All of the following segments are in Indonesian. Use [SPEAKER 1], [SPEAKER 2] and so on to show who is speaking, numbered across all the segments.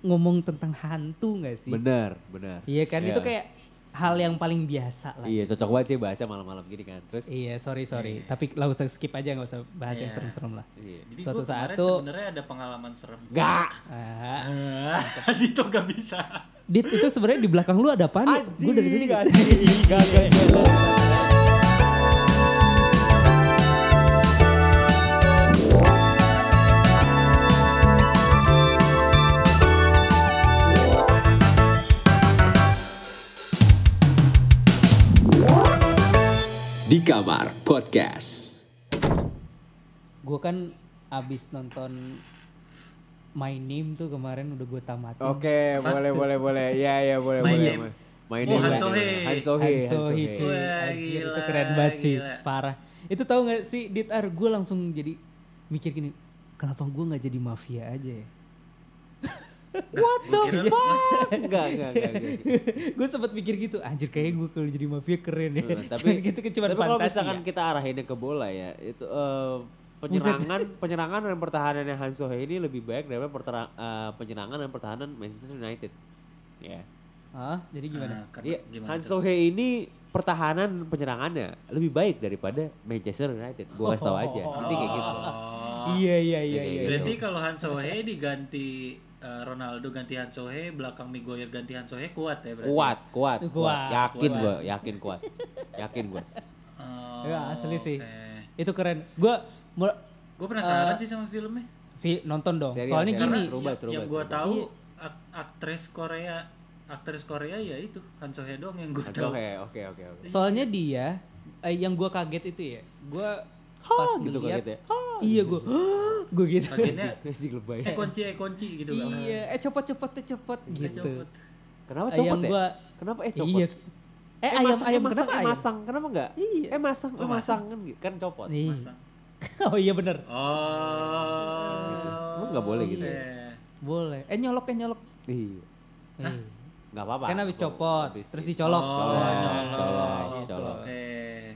[SPEAKER 1] ngomong tentang hantu nggak sih?
[SPEAKER 2] Bener, bener.
[SPEAKER 1] Iya kan
[SPEAKER 2] Iya.
[SPEAKER 1] itu kayak hal yang paling biasa lah.
[SPEAKER 2] Iya, cocok banget sih bahasa malam-malam gini kan. Terus
[SPEAKER 1] Iya, sorry sorry. Tapi langsung skip aja nggak usah bahas yang
[SPEAKER 3] Iya.
[SPEAKER 1] serem-serem lah.
[SPEAKER 2] iya.
[SPEAKER 3] Jadi
[SPEAKER 1] Suatu saat tuh-
[SPEAKER 3] sebenarnya ada pengalaman serem.
[SPEAKER 2] Gak.
[SPEAKER 1] Ah,
[SPEAKER 3] Dito gak bisa.
[SPEAKER 1] Dit itu sebenarnya di belakang lu ada apa nih? Gue dari tadi gak
[SPEAKER 2] Gak, gak, gak.
[SPEAKER 4] Di Kamar Podcast.
[SPEAKER 1] Gue kan abis nonton My Name tuh kemarin udah gue tamatin.
[SPEAKER 2] Oke, boleh, boleh, boleh. Iya, iya, boleh,
[SPEAKER 3] My
[SPEAKER 2] boleh.
[SPEAKER 3] name. Oh,
[SPEAKER 2] name,
[SPEAKER 3] Han Sohei.
[SPEAKER 2] name. Han Sohei, Han Sohei.
[SPEAKER 1] Hichi.
[SPEAKER 3] Wah,
[SPEAKER 1] Anjir, itu
[SPEAKER 3] gila,
[SPEAKER 1] keren banget sih,
[SPEAKER 3] gila.
[SPEAKER 1] parah. Itu tahu nggak sih, Dit Ar, gue langsung jadi mikir gini, kenapa gue nggak jadi mafia aja ya?
[SPEAKER 2] What the fuck? Enggak, enggak, enggak.
[SPEAKER 1] gue sempat mikir gitu, anjir kayaknya gue kalau jadi mafia keren ya.
[SPEAKER 2] Nah, tapi
[SPEAKER 1] Cuman gitu kan cuma
[SPEAKER 2] tapi kalau misalkan
[SPEAKER 1] ya.
[SPEAKER 2] kita arahinnya ke bola ya, itu eh, penyerangan penyerangan dan pertahanannya Han Sohei ini lebih baik daripada pertera- eh, penyerangan dan pertahanan Manchester United. Ya.
[SPEAKER 1] Hah? Jadi gimana?
[SPEAKER 3] Karena gimana
[SPEAKER 2] Han
[SPEAKER 3] tuh?
[SPEAKER 2] Sohei ini pertahanan penyerangannya lebih baik daripada Manchester United. Gua kasih tahu aja. Nanti kayak gitu.
[SPEAKER 3] Oh.
[SPEAKER 1] Iya iya iya iya.
[SPEAKER 2] gitu.
[SPEAKER 3] Berarti kalau Han Sohei diganti eh, Ronaldo ganti Han Sohei, belakang Maguire ganti Han Sohei kuat ya berarti.
[SPEAKER 2] Kuat, kuat,
[SPEAKER 1] Kuat,
[SPEAKER 2] kuat. Yakin
[SPEAKER 3] kuat.
[SPEAKER 2] gua, yakin kuat. Yakin gua.
[SPEAKER 3] Oh,
[SPEAKER 1] Ya, asli sih. Itu keren. Gue
[SPEAKER 3] Gue penasaran
[SPEAKER 1] Eh,
[SPEAKER 3] sih sama filmnya.
[SPEAKER 1] nonton dong.
[SPEAKER 2] Serial,
[SPEAKER 1] Soalnya
[SPEAKER 2] serial.
[SPEAKER 1] gini,
[SPEAKER 2] Seru banget, seru
[SPEAKER 3] yang gue tahu
[SPEAKER 1] Iya.
[SPEAKER 3] ak- aktris Korea, aktris Korea ya itu Han doang yang gue
[SPEAKER 2] Han
[SPEAKER 3] tahu.
[SPEAKER 2] Oke, oke, oke.
[SPEAKER 1] soalnya dia eh, yang gue kaget itu ya, gue pas
[SPEAKER 2] gitu
[SPEAKER 1] ngeliat,
[SPEAKER 2] kaget ya.
[SPEAKER 1] Iya gue, gue gitu.
[SPEAKER 3] Bagiannya
[SPEAKER 2] Anjing lebay.
[SPEAKER 3] eh kunci eh kunci gitu kan.
[SPEAKER 1] iya, eh copot copot eh copot
[SPEAKER 3] Eh,
[SPEAKER 1] gitu.
[SPEAKER 3] copot.
[SPEAKER 2] Kenapa
[SPEAKER 1] Eh,
[SPEAKER 2] copot
[SPEAKER 1] yang
[SPEAKER 2] ya?
[SPEAKER 1] gua-
[SPEAKER 2] Kenapa eh copot?
[SPEAKER 1] Iya. Eh, ayam
[SPEAKER 2] masang,
[SPEAKER 1] ayam
[SPEAKER 2] masang,
[SPEAKER 1] kenapa
[SPEAKER 2] eh
[SPEAKER 1] ayam?
[SPEAKER 2] masang? Kenapa enggak?
[SPEAKER 1] Iya.
[SPEAKER 2] Eh masang,
[SPEAKER 3] Kok
[SPEAKER 2] eh masang kan, kan copot.
[SPEAKER 1] Nih.
[SPEAKER 3] Masang.
[SPEAKER 1] oh iya bener,
[SPEAKER 3] Oh.
[SPEAKER 2] Emang nggak boleh gitu ya?
[SPEAKER 3] Eh,
[SPEAKER 1] boleh. Eh nyolok ya nyolok.
[SPEAKER 2] Iya.
[SPEAKER 1] Eh.
[SPEAKER 2] Enggak apa-apa.
[SPEAKER 1] Kan habis copot,
[SPEAKER 2] Habis
[SPEAKER 1] terus dicolok.
[SPEAKER 3] Oh,
[SPEAKER 2] Colok,
[SPEAKER 3] nyolok.
[SPEAKER 2] colok,
[SPEAKER 3] Gitu.
[SPEAKER 2] colok.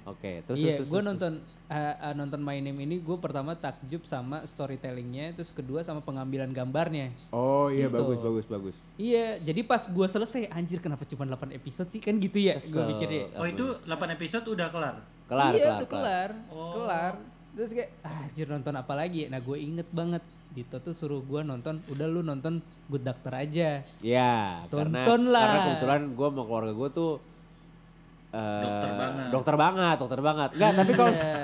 [SPEAKER 3] Oke.
[SPEAKER 2] Oke, terus
[SPEAKER 1] iya,
[SPEAKER 2] terus,
[SPEAKER 1] gue
[SPEAKER 2] terus,
[SPEAKER 1] nonton eh, eh, nonton My Name ini gue pertama takjub sama storytellingnya, terus kedua sama pengambilan gambarnya.
[SPEAKER 2] Oh iya
[SPEAKER 1] Gitu.
[SPEAKER 2] bagus bagus bagus.
[SPEAKER 1] Iya, jadi pas gue selesai, anjir kenapa cuma 8 episode sih kan gitu ya? Gue
[SPEAKER 2] Kesel.
[SPEAKER 1] pikirnya.
[SPEAKER 3] Oh itu 8 episode udah kelar.
[SPEAKER 2] Kelar
[SPEAKER 1] iya,
[SPEAKER 2] kelar
[SPEAKER 1] udah
[SPEAKER 2] kelar.
[SPEAKER 1] kelar,
[SPEAKER 3] Oh.
[SPEAKER 1] kelar. Terus kayak, ah, anjir nonton apa lagi? Nah gue inget banget, Dito tuh suruh gue nonton, udah lu nonton Good Doctor aja.
[SPEAKER 2] Iya, karena
[SPEAKER 1] lah.
[SPEAKER 2] karena kebetulan gue sama keluarga gue tuh eh,
[SPEAKER 3] Dokter banget.
[SPEAKER 2] Dokter banget, dokter banget. Enggak, tapi kalau
[SPEAKER 1] Iya.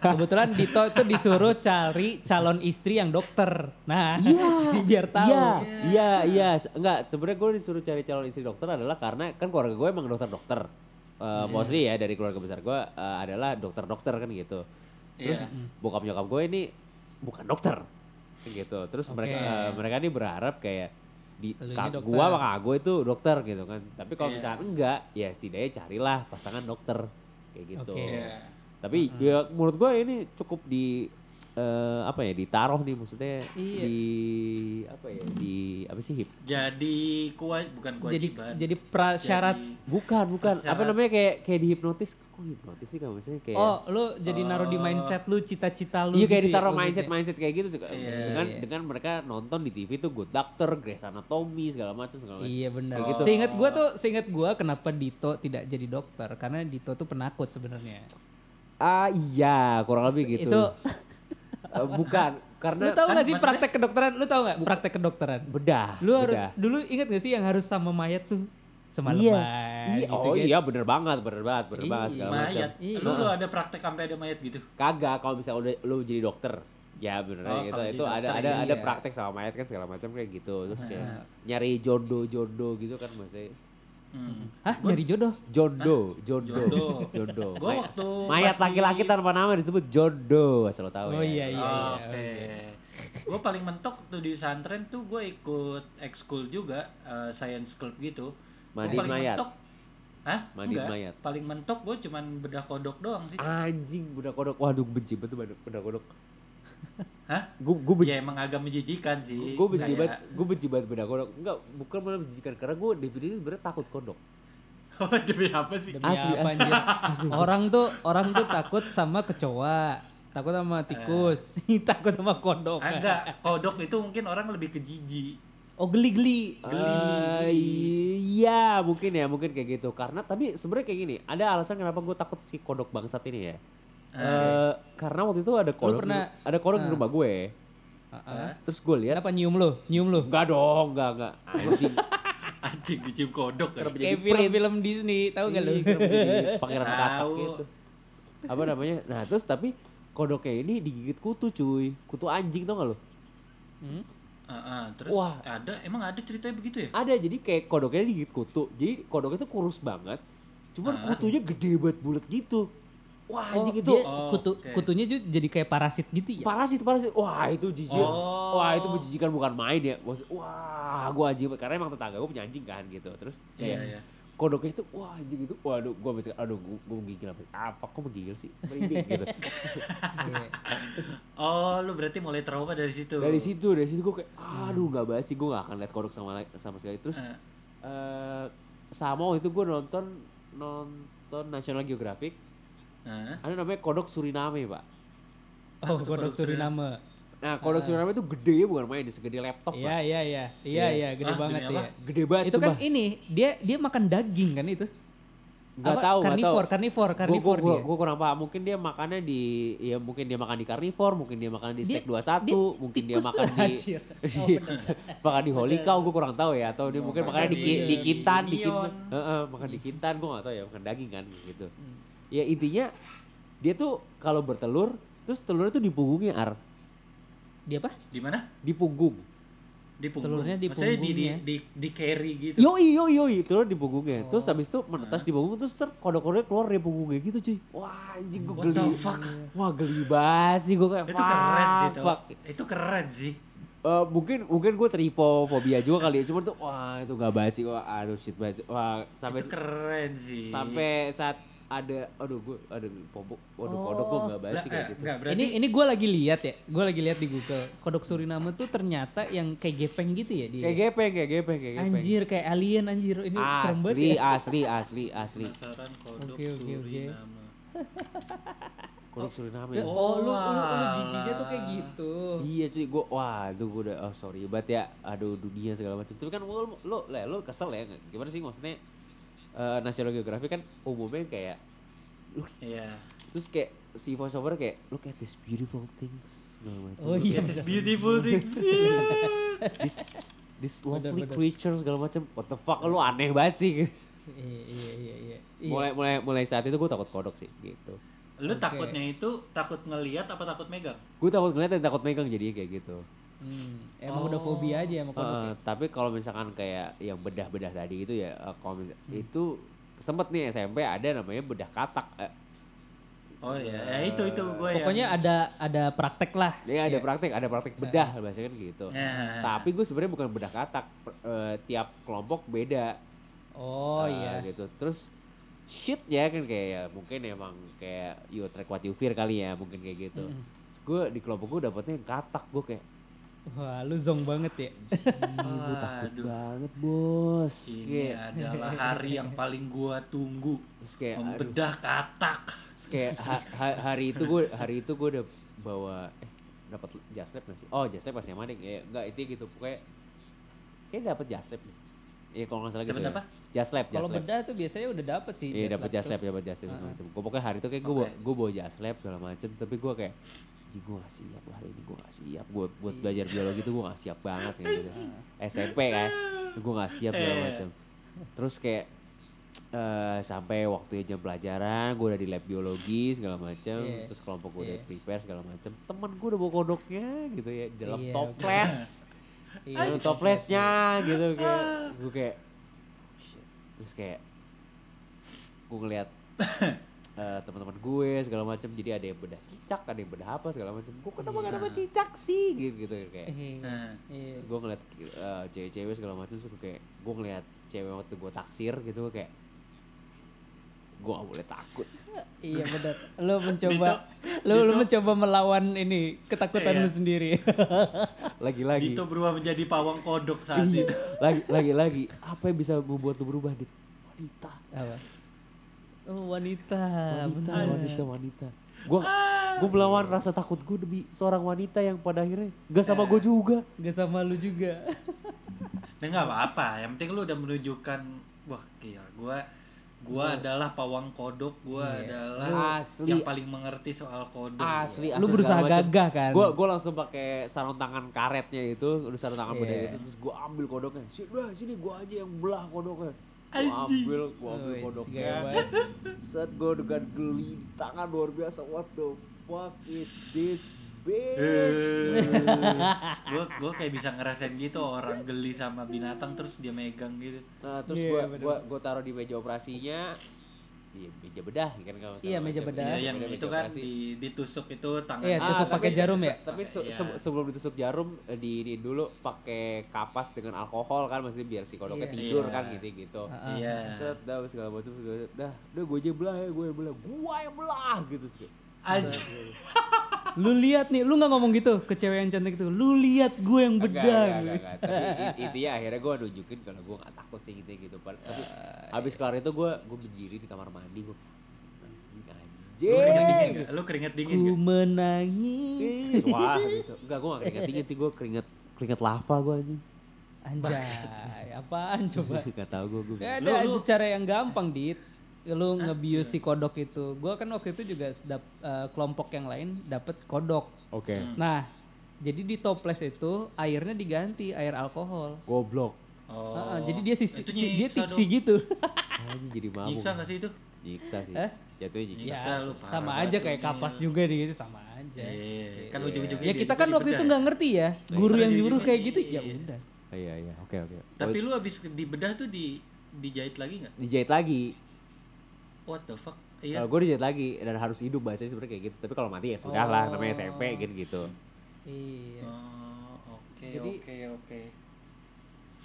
[SPEAKER 1] Kebetulan Dito itu disuruh cari calon istri yang dokter. Nah, jadi biar tahu.
[SPEAKER 2] Iya, iya, iya. Enggak, sebenarnya gue disuruh cari calon istri dokter adalah karena kan keluarga gue emang dokter-dokter. Eh, Mostly ya dari keluarga besar gue eh, adalah dokter-dokter kan gitu. Terus bokap nyokap gue ini bukan dokter. Kayak gitu. Terus mereka
[SPEAKER 1] Oke.
[SPEAKER 2] eh, mereka ini berharap kayak di kak gua sama kak gue itu dokter gitu kan. Tapi kalau
[SPEAKER 3] Iya.
[SPEAKER 2] misalnya enggak, ya setidaknya carilah pasangan dokter kayak gitu.
[SPEAKER 1] Oke.
[SPEAKER 3] Iya.
[SPEAKER 2] Tapi ya menurut gue ini cukup di eh, apa ya ditaruh nih maksudnya
[SPEAKER 1] Iya.
[SPEAKER 2] di apa ya di apa sih hip
[SPEAKER 3] Jadi kuat bukan
[SPEAKER 1] Jadi
[SPEAKER 3] kewajiban.
[SPEAKER 1] jadi prasyarat.
[SPEAKER 3] Jadi-
[SPEAKER 2] bukan bukan apa
[SPEAKER 3] Syarat.
[SPEAKER 2] namanya kayak kayak dihipnotis kok hipnotis sih kan maksudnya kayak
[SPEAKER 1] Oh, lu jadi naruh di mindset lu, cita-cita lu
[SPEAKER 2] iya kayak
[SPEAKER 1] gitu ya,
[SPEAKER 2] ditaruh
[SPEAKER 1] maksudnya.
[SPEAKER 2] mindset mindset kayak gitu sih.
[SPEAKER 3] Iya,
[SPEAKER 2] dengan
[SPEAKER 1] iya.
[SPEAKER 2] dengan mereka nonton di TV tuh Good Doctor, Grey's Anatomy segala macam segala macam
[SPEAKER 1] Iya benar.
[SPEAKER 2] Kayak gitu.
[SPEAKER 1] Seingat gua tuh, seingat gua kenapa Dito tidak jadi dokter karena Dito tuh penakut sebenarnya.
[SPEAKER 2] ah iya kurang lebih gitu
[SPEAKER 1] Itu
[SPEAKER 2] Eh, bukan karena
[SPEAKER 1] lu tahu
[SPEAKER 3] kan
[SPEAKER 1] gak sih
[SPEAKER 3] maksudnya-
[SPEAKER 1] praktek kedokteran? Lu tahu gak praktek kedokteran?
[SPEAKER 2] bedah
[SPEAKER 1] Lu harus
[SPEAKER 2] bedah.
[SPEAKER 1] dulu ingat gak sih yang harus sama mayat tuh semalaman
[SPEAKER 2] iya, iya
[SPEAKER 1] gitu
[SPEAKER 2] oh
[SPEAKER 1] kan?
[SPEAKER 2] iya bener banget bener banget bener
[SPEAKER 1] Iya,
[SPEAKER 2] banget segala macam
[SPEAKER 3] mayat.
[SPEAKER 1] Iya.
[SPEAKER 3] Lu, lu ada praktek sampai ada mayat gitu.
[SPEAKER 2] kagak kalau misalnya udah lu jadi dokter ya bener
[SPEAKER 3] Oh,
[SPEAKER 2] gitu itu ada
[SPEAKER 3] dokter,
[SPEAKER 2] ada ada
[SPEAKER 1] iya.
[SPEAKER 2] praktek sama mayat kan segala macam kayak gitu terus kayak
[SPEAKER 1] Nah.
[SPEAKER 2] nyari jodoh jodoh gitu kan maksudnya
[SPEAKER 3] Hmm.
[SPEAKER 1] Hah, nyari jodoh?
[SPEAKER 2] jodoh jodoh
[SPEAKER 3] Jodoh.
[SPEAKER 2] jodoh
[SPEAKER 3] Gua
[SPEAKER 2] May-
[SPEAKER 3] waktu
[SPEAKER 2] mayat laki-laki tanpa nama disebut jodoh asal lo tahu
[SPEAKER 1] Oh
[SPEAKER 2] ya
[SPEAKER 1] iya iya.
[SPEAKER 3] Oh,
[SPEAKER 1] iya.
[SPEAKER 3] Oke. Gue paling mentok tuh di pesantren tuh gue ikut ekskul juga eh, science club gitu. Gua paling
[SPEAKER 2] mayat?
[SPEAKER 3] mentok- Hah?
[SPEAKER 2] Mandiin
[SPEAKER 3] Enggak.
[SPEAKER 2] mayat?
[SPEAKER 3] Paling mentok gue cuman bedah kodok doang sih.
[SPEAKER 2] anjing budak kodok waduh benci banget budak kodok
[SPEAKER 3] Hah?
[SPEAKER 2] gue gue benci
[SPEAKER 3] Ya emang agak menjijikan sih.
[SPEAKER 2] gue benci banget gue benci banget budak kodok enggak bukan malah menjijikan karena gue definisi sebenarnya takut kodok
[SPEAKER 3] Oh, demi apa sih?
[SPEAKER 1] Demi
[SPEAKER 2] Asli,
[SPEAKER 1] apa,
[SPEAKER 2] asli.
[SPEAKER 1] anjir? Orang tuh orang tuh takut sama kecoa, takut sama tikus, takut sama kodok.
[SPEAKER 3] Enggak, kodok itu mungkin orang lebih ke jijik.
[SPEAKER 1] Oh geli-geli.
[SPEAKER 2] Eh, iya mungkin ya mungkin kayak gitu karena tapi sebenarnya kayak gini ada alasan kenapa gue takut si kodok bangsat ini ya Eh, karena waktu itu ada kodok
[SPEAKER 1] pernah-
[SPEAKER 2] di, ada kodok di rumah gue
[SPEAKER 1] Heeh.
[SPEAKER 2] terus gue lihat
[SPEAKER 1] Kenapa nyium lu? Nyium lu?
[SPEAKER 2] enggak dong enggak enggak anjing
[SPEAKER 3] Anjing dicium kodok kan.
[SPEAKER 1] Kayak film-film Disney, tahu gak lu?
[SPEAKER 2] Kenapa jadi pangeran katak gitu apa namanya nah terus tapi kodoknya ini digigit kutu cuy kutu anjing tau gak lo
[SPEAKER 1] Hmm?
[SPEAKER 3] Heeh, terus
[SPEAKER 2] Wah.
[SPEAKER 3] ada emang ada ceritanya begitu ya?
[SPEAKER 2] ada jadi kayak kodoknya digigit kutu jadi kodoknya itu kurus banget cuman
[SPEAKER 3] Ah.
[SPEAKER 2] kutunya gede banget bulat gitu wah anjing itu
[SPEAKER 1] dia
[SPEAKER 3] Oh,
[SPEAKER 1] kutu
[SPEAKER 3] oke.
[SPEAKER 1] kutunya jadi kayak parasit gitu ya.
[SPEAKER 2] parasit parasit wah itu jijik
[SPEAKER 3] Oh.
[SPEAKER 2] wah itu menjijikan bukan main ya Maksud, wah gua anjing karena emang tetangga gua punya anjing kan gitu terus kayak
[SPEAKER 3] Iya, iya.
[SPEAKER 2] kodoknya itu wah anjing itu waduh gua bisa aduh gua, gua menggigil apa ah fuck kok menggigil sih merinding gitu
[SPEAKER 1] Iya.
[SPEAKER 3] Oh, lu berarti mulai trauma dari situ.
[SPEAKER 2] dari situ dari situ gua kayak aduh nggak banget sih gua nggak akan lihat kodok sama sama sekali terus
[SPEAKER 3] Eh.
[SPEAKER 2] eh sama waktu itu gua nonton nonton National Geographic
[SPEAKER 3] Heeh.
[SPEAKER 2] ada namanya kodok Suriname pak
[SPEAKER 1] Oh, kodok
[SPEAKER 3] kodok
[SPEAKER 1] Suriname.
[SPEAKER 2] nah kodok Suriname itu gede ya bukan main segede laptop
[SPEAKER 1] Iya,
[SPEAKER 2] pak
[SPEAKER 1] iya, iya. Iya, iya, gede
[SPEAKER 3] Ah,
[SPEAKER 1] banget ya.
[SPEAKER 2] gede banget
[SPEAKER 1] Itu kan
[SPEAKER 2] sumpah.
[SPEAKER 1] ini, dia dia makan daging kan itu?
[SPEAKER 2] Nggak
[SPEAKER 1] Apa?
[SPEAKER 2] tahu, nggak tahu.
[SPEAKER 1] Karnivor, karnivor,
[SPEAKER 2] Gua-
[SPEAKER 1] karnivor
[SPEAKER 2] gua, gua,
[SPEAKER 1] dia.
[SPEAKER 2] gua kurang paham. Mungkin dia makannya di ya mungkin dia makan di karnivor, mungkin dia makan di
[SPEAKER 1] Dia-
[SPEAKER 2] steak 21,
[SPEAKER 1] dia
[SPEAKER 2] mungkin dia makan di.
[SPEAKER 1] Oh,
[SPEAKER 2] di- makan di Holy Cow gua kurang tahu ya atau dia mungkin
[SPEAKER 3] makan
[SPEAKER 2] makannya di,
[SPEAKER 3] di-
[SPEAKER 2] di
[SPEAKER 3] di
[SPEAKER 2] kintan di kintan. Heeh, makan di kintan gua nggak tahu ya makan daging kan gitu.
[SPEAKER 1] Hmm.
[SPEAKER 2] Ya intinya dia tuh kalau bertelur terus telurnya tuh di punggungnya ar,
[SPEAKER 1] Dia apa?
[SPEAKER 3] Di mana?
[SPEAKER 2] di punggung.
[SPEAKER 3] Di punggung.
[SPEAKER 1] Telurnya di
[SPEAKER 3] Maksudnya di, di,
[SPEAKER 1] punggungnya.
[SPEAKER 3] di, di carry gitu.
[SPEAKER 2] Yoi yoi yoi telur di punggungnya. Terus
[SPEAKER 1] Oh.
[SPEAKER 2] habis itu menetas di punggung terus ter kodok-kodoknya keluar dari punggungnya gitu cuy. Wah anjing
[SPEAKER 3] What
[SPEAKER 2] geli.
[SPEAKER 3] the fuck?
[SPEAKER 2] Wah geli banget sih gue kayak
[SPEAKER 3] Itu keren sih
[SPEAKER 2] fuck.
[SPEAKER 3] Itu keren sih.
[SPEAKER 2] Eh, mungkin mungkin gue tripofobia juga kali ya cuman tuh wah itu nggak banget sih wah aduh shit banget sih. wah sampai
[SPEAKER 3] itu keren sih.
[SPEAKER 2] sampai saat ada aduh gue aduh popok waduh kodok gue nggak
[SPEAKER 3] Lah,
[SPEAKER 2] sih kayak
[SPEAKER 3] eh,
[SPEAKER 2] gitu
[SPEAKER 3] enggak, berarti
[SPEAKER 1] Ini ini gue lagi lihat ya, gue lagi lihat di Google. Kodok Suriname tuh ternyata yang kayak gepeng gitu ya dia.
[SPEAKER 2] kayak gepeng kayak gepeng kayak gepeng
[SPEAKER 1] Anjir kayak alien anjir. Ini serem banget
[SPEAKER 2] asli
[SPEAKER 1] ya.
[SPEAKER 2] asli asli asli
[SPEAKER 3] penasaran kodok
[SPEAKER 1] oke, oke.
[SPEAKER 3] Suriname.
[SPEAKER 2] kodok Suriname
[SPEAKER 1] Oh, lu lu lu
[SPEAKER 3] walah.
[SPEAKER 1] jijinya tuh kayak gitu.
[SPEAKER 2] Iya cuy, gue wah itu gue udah oh sorry banget ya, aduh dunia segala macam. Tapi kan lu lu, lah, lu kesel ya, gimana sih maksudnya eh National Geographic kan umumnya kayak lu
[SPEAKER 3] Iya.
[SPEAKER 2] terus kayak si voiceover kayak look at these beautiful things segala macam.
[SPEAKER 1] Oh
[SPEAKER 2] Look
[SPEAKER 1] iya.
[SPEAKER 3] It is beautiful things.
[SPEAKER 2] at this this lovely
[SPEAKER 1] bener.
[SPEAKER 2] creature segala macam. What the fuck lu aneh banget sih.
[SPEAKER 1] Iya iya iya iya. Iya.
[SPEAKER 2] Mulai mulai mulai saat itu gue takut kodok sih gitu.
[SPEAKER 3] Lu
[SPEAKER 1] Oke.
[SPEAKER 3] takutnya itu takut ngelihat apa takut megang?
[SPEAKER 2] Gue takut ngeliat dan takut megang jadi kayak gitu.
[SPEAKER 1] Hmm, emang udah fobia aja sama kodok.
[SPEAKER 2] Eh, tapi kalau misalkan kayak yang bedah-bedah tadi itu ya eh, kalau
[SPEAKER 1] Hmm.
[SPEAKER 2] itu sempet nih SMP ada namanya bedah katak. Eh,
[SPEAKER 3] Oh iya, ya itu itu gue
[SPEAKER 1] Pokoknya ada ada praktek lah.
[SPEAKER 2] ya ada praktek, ada praktek bedah bahasanya kan gitu.
[SPEAKER 3] Ya.
[SPEAKER 2] Tapi gue sebenarnya bukan bedah katak, eh, tiap kelompok beda.
[SPEAKER 1] Oh
[SPEAKER 2] Eh,
[SPEAKER 1] iya.
[SPEAKER 2] gitu. Terus shit ya kan kayak ya, mungkin emang kayak you track what you fear kali ya mungkin kayak gitu.
[SPEAKER 1] Mm.
[SPEAKER 2] Terus gue di kelompok gue dapetnya yang katak gue kayak
[SPEAKER 1] Wah, lu zong banget ya.
[SPEAKER 2] gue takut
[SPEAKER 3] Aduh.
[SPEAKER 2] banget bos.
[SPEAKER 3] Ini
[SPEAKER 2] Kayak,
[SPEAKER 3] adalah hari yang paling gua tunggu.
[SPEAKER 2] kayak aduh.
[SPEAKER 3] Membedah katak.
[SPEAKER 2] Kayak ha- ha- hari itu gue hari itu gue udah bawa eh dapat jaslep nggak sih? Oh jaslep pas SMA deh. Ya enggak itu gitu pokoknya kayak dapat jaslep nih. Iya kalau nggak salah gitu.
[SPEAKER 3] Dapet
[SPEAKER 2] ya.
[SPEAKER 3] apa?
[SPEAKER 2] Jaslep,
[SPEAKER 1] Kalau bedah tuh biasanya udah dapet sih.
[SPEAKER 2] Iya dapat
[SPEAKER 1] jaslep tuh.
[SPEAKER 2] dapat jaslep segala
[SPEAKER 1] Ah.
[SPEAKER 2] macam. Gue pokoknya hari itu kayak gue bawa,
[SPEAKER 3] Oke.
[SPEAKER 2] gue bawa jaslep segala macam, tapi gue kayak Ji gue gak siap hari ini gue gak siap gue buat belajar biologi tuh gue gak siap banget kayak gitu SMP kan gue gak siap segala
[SPEAKER 3] Eh.
[SPEAKER 2] macam terus kayak eh sampai waktunya jam pelajaran gue udah di lab biologi segala macam
[SPEAKER 1] Iya.
[SPEAKER 2] terus kelompok gue udah
[SPEAKER 1] Iya.
[SPEAKER 2] prepare segala macam temen gue udah bawa kodoknya gitu ya di dalam
[SPEAKER 1] Iya,
[SPEAKER 2] toples
[SPEAKER 1] Iya.
[SPEAKER 2] dalam toplesnya gitu kayak gue kayak shit. terus kayak gue ngeliat eh, teman-teman gue segala macam jadi ada yang bedah cicak ada yang bedah apa segala macam gue kenapa gak dapat cicak sih gitu gitu kayak
[SPEAKER 1] Eh,
[SPEAKER 3] Nah,
[SPEAKER 1] iya.
[SPEAKER 2] terus gue ngeliat eh, cewek-cewek segala macam terus gue kayak gue ngeliat cewek waktu gue taksir gitu gue kayak gue gak boleh takut
[SPEAKER 1] Iya benar. Lu mencoba lu lu mencoba melawan ini ketakutan
[SPEAKER 3] Iya.
[SPEAKER 1] lu sendiri.
[SPEAKER 2] lagi-lagi
[SPEAKER 3] Dito berubah menjadi pawang kodok saat
[SPEAKER 2] Iya.
[SPEAKER 3] itu.
[SPEAKER 2] lagi lagi lagi apa yang bisa membuat lu berubah dit wanita
[SPEAKER 1] Apa? Oh, wanita.
[SPEAKER 2] wanita wanita wanita gue gue melawan rasa takut gue demi seorang wanita yang pada akhirnya gak sama gue juga
[SPEAKER 1] Gak sama lu juga.
[SPEAKER 3] Nah nggak apa-apa, yang penting lu udah menunjukkan wah gila gua gua adalah pawang kodok, gua adalah
[SPEAKER 2] Asli.
[SPEAKER 3] yang paling mengerti soal kodok.
[SPEAKER 2] Asli,
[SPEAKER 1] Lu
[SPEAKER 2] asli
[SPEAKER 1] berusaha
[SPEAKER 2] segala macem.
[SPEAKER 1] gagah kan?
[SPEAKER 2] Gue gue langsung pakai sarung tangan karetnya itu, udah sarung tangan
[SPEAKER 1] Iya.
[SPEAKER 2] beda itu, terus gue ambil kodoknya. Sini, sini gue aja yang belah kodoknya.
[SPEAKER 3] Anjing.
[SPEAKER 2] ambil, gue ambil kodoknya.
[SPEAKER 1] gaya
[SPEAKER 2] Set gue dengan geli di tangan luar biasa. What the fuck is this bitch?
[SPEAKER 3] gua gua kayak bisa ngerasain gitu orang geli sama binatang terus dia megang gitu.
[SPEAKER 2] Nah, terus gue
[SPEAKER 1] bener.
[SPEAKER 2] gua gua taruh di meja operasinya. Iya, meja bedah kan kalau
[SPEAKER 1] Iya, meja bedah.
[SPEAKER 3] Iya yang
[SPEAKER 2] Meja
[SPEAKER 3] itu kan
[SPEAKER 2] operasi.
[SPEAKER 3] di, ditusuk itu tangan.
[SPEAKER 1] Iya, tusuk
[SPEAKER 2] tapi
[SPEAKER 1] pakai jarum
[SPEAKER 2] se-
[SPEAKER 1] ya?
[SPEAKER 2] Tapi se-
[SPEAKER 3] Iya.
[SPEAKER 2] se- sebelum ditusuk jarum eh, di ini dulu pakai kapas dengan alkohol kan maksudnya biar si kodoknya
[SPEAKER 1] Iya.
[SPEAKER 2] tidur
[SPEAKER 3] Iya.
[SPEAKER 2] kan gitu gitu.
[SPEAKER 1] Ah,
[SPEAKER 3] Iya.
[SPEAKER 2] Set dah segala macam segala dah, udah gue aja belah ya, gue yang belah, gue yang belah gitu. sih.
[SPEAKER 3] Anjing.
[SPEAKER 1] Lu lihat nih, lu nggak ngomong gitu ke cewek yang cantik itu. Lu lihat gue yang bedah.
[SPEAKER 2] enggak, enggak, enggak. Tapi i- intinya akhirnya gue nunjukin kalau gue gak takut sih gitu gitu. Pad- Tapi habis kelar itu gue gue berdiri di kamar mandi gue.
[SPEAKER 3] Lu keringet dingin gak? Lu keringet dingin
[SPEAKER 1] Ku
[SPEAKER 3] gak?
[SPEAKER 1] menangis.
[SPEAKER 2] Wah gitu. Enggak gue gak keringet dingin sih gue keringet keringet lava gue anjing.
[SPEAKER 1] Anjay, apaan coba?
[SPEAKER 2] Gak tau gue gue.
[SPEAKER 1] Ya,
[SPEAKER 3] Lu-
[SPEAKER 1] ada
[SPEAKER 3] lu-
[SPEAKER 1] cara yang gampang, Dit. Lu ngebius si kodok itu. Gua kan waktu itu juga dap, eh, kelompok yang lain dapet kodok.
[SPEAKER 2] Oke.
[SPEAKER 1] Nah, jadi di toples itu airnya diganti air alkohol.
[SPEAKER 2] Goblok.
[SPEAKER 3] Oh.
[SPEAKER 1] Heeh, jadi dia sisi,
[SPEAKER 3] Itu
[SPEAKER 1] si- dia tipsi
[SPEAKER 3] dong.
[SPEAKER 1] gitu.
[SPEAKER 2] Anjing jadi mabuk.
[SPEAKER 3] Nyiksa gak sih itu?
[SPEAKER 2] Nyiksa sih.
[SPEAKER 1] Eh?
[SPEAKER 2] Jatuhnya nyiksa.
[SPEAKER 1] Ya,
[SPEAKER 3] lu
[SPEAKER 1] sama aja kayak
[SPEAKER 3] Mil.
[SPEAKER 1] kapas juga di gitu sama aja.
[SPEAKER 3] Iya, kan ujung-ujungnya
[SPEAKER 1] Ya kita kan waktu itu
[SPEAKER 3] dibedah
[SPEAKER 1] nggak ngerti ya, guru
[SPEAKER 3] Iya.
[SPEAKER 1] yang nyuruh kayak gitu,
[SPEAKER 3] iya.
[SPEAKER 1] ya udah.
[SPEAKER 2] Oh, iya iya. Oke oke.
[SPEAKER 3] Tapi
[SPEAKER 2] Oh,
[SPEAKER 3] lu abis dibedah tuh di dijahit lagi nggak?
[SPEAKER 2] dijahit lagi.
[SPEAKER 3] What the fuck? Iya.
[SPEAKER 2] gue dijahit lagi dan harus hidup bahasanya sebenarnya kayak gitu. Tapi kalau mati ya sudah lah namanya SMP gitu gitu.
[SPEAKER 1] Iya.
[SPEAKER 3] Oh, oke
[SPEAKER 1] Jadi-
[SPEAKER 3] oke oke.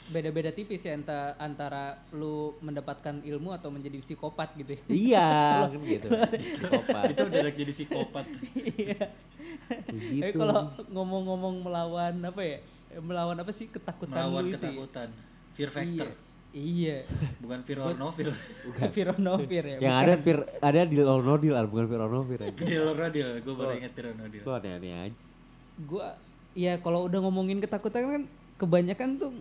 [SPEAKER 1] Beda-beda tipis ya antara, antara lu mendapatkan ilmu atau menjadi psikopat gitu ya.
[SPEAKER 2] iya kan gitu. Psikopat.
[SPEAKER 3] Itu udah jadi psikopat.
[SPEAKER 1] Iya. Tapi
[SPEAKER 2] gitu.
[SPEAKER 1] kalau ngomong-ngomong melawan apa ya? Melawan apa sih ketakutan
[SPEAKER 3] Melawan
[SPEAKER 1] lu itu? ya?
[SPEAKER 3] ketakutan. Fear factor.
[SPEAKER 1] Iya.
[SPEAKER 3] Bukan fear or no fear.
[SPEAKER 1] Iya. Vironovir ya.
[SPEAKER 2] Yang ada fir ada deal, ah, bukan fear or no fear aja.
[SPEAKER 3] No deal. Gue baru or no deal.
[SPEAKER 2] Lu aneh-aneh aja.
[SPEAKER 1] Gua ya kalau udah ngomongin ketakutan kan kebanyakan tuh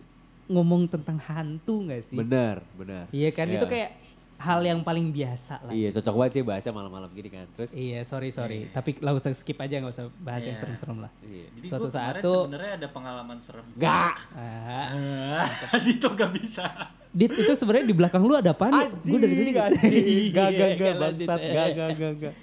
[SPEAKER 1] ngomong tentang hantu nggak sih?
[SPEAKER 2] Benar, benar.
[SPEAKER 1] Iya kan
[SPEAKER 2] Iya.
[SPEAKER 1] itu kayak hal yang paling biasa lah.
[SPEAKER 2] Iya, cocok banget sih bahasa malam-malam gini kan. Terus
[SPEAKER 1] Iya, sorry sorry. Tapi langsung skip aja nggak usah bahas yang
[SPEAKER 3] Iya.
[SPEAKER 1] serem-serem lah.
[SPEAKER 2] iya.
[SPEAKER 3] Jadi
[SPEAKER 1] Suatu
[SPEAKER 3] gue
[SPEAKER 1] saat tuh-
[SPEAKER 3] sebenarnya ada pengalaman serem.
[SPEAKER 2] Gak.
[SPEAKER 1] Ah,
[SPEAKER 3] Ah, Dito gak bisa.
[SPEAKER 1] Dit itu sebenarnya di belakang lu ada apaan ya? Gue dari tadi nggak-
[SPEAKER 2] Gak, gak,
[SPEAKER 1] Iya,
[SPEAKER 2] gak,
[SPEAKER 1] lanjut.
[SPEAKER 2] bangsat. Gak, gak, gak, gak.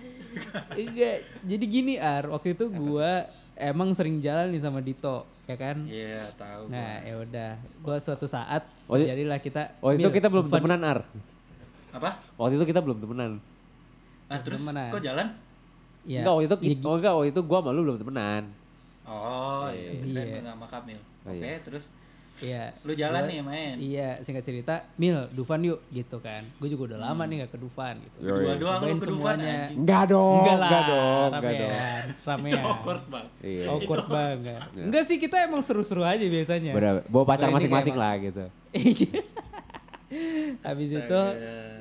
[SPEAKER 1] Iya, jadi gini Ar, waktu itu gua emang sering jalan nih sama Dito, ya kan?
[SPEAKER 3] Iya tahu.
[SPEAKER 1] Nah, ya udah, gua suatu saat
[SPEAKER 2] Oh, i-
[SPEAKER 1] jadilah kita
[SPEAKER 2] Waktu itu kita belum temenan, Ar.
[SPEAKER 3] Apa?
[SPEAKER 2] Waktu itu kita belum temenan.
[SPEAKER 3] Ah terus
[SPEAKER 1] Gimana?
[SPEAKER 3] kok jalan?
[SPEAKER 1] Ya,
[SPEAKER 2] Enggak, waktu itu
[SPEAKER 1] ya,
[SPEAKER 2] kita, oh enggak, waktu itu gua sama lu belum temenan.
[SPEAKER 3] Oh iya.
[SPEAKER 1] Iya.
[SPEAKER 3] Keren sama Kamil.
[SPEAKER 2] Oh,
[SPEAKER 3] Oke
[SPEAKER 2] iya.
[SPEAKER 3] terus
[SPEAKER 1] Iya.
[SPEAKER 3] lu jalan
[SPEAKER 1] Gua-
[SPEAKER 3] nih main.
[SPEAKER 1] Iya, singkat cerita, Mil, Dufan yuk gitu kan. Gue juga udah lama nih gak ke Dufan gitu.
[SPEAKER 3] Berdua doang lu ke Dufan.
[SPEAKER 2] Enggak dong,
[SPEAKER 1] Enggak lah,
[SPEAKER 2] enggak dong, enggak dong.
[SPEAKER 1] ramean,
[SPEAKER 3] Itu awkward bang.
[SPEAKER 2] Iya.
[SPEAKER 1] Awkward banget. Enggak sih, kita emang seru-seru aja biasanya.
[SPEAKER 2] Bener, bawa pacar masing-masing lah gitu.
[SPEAKER 1] Habis itu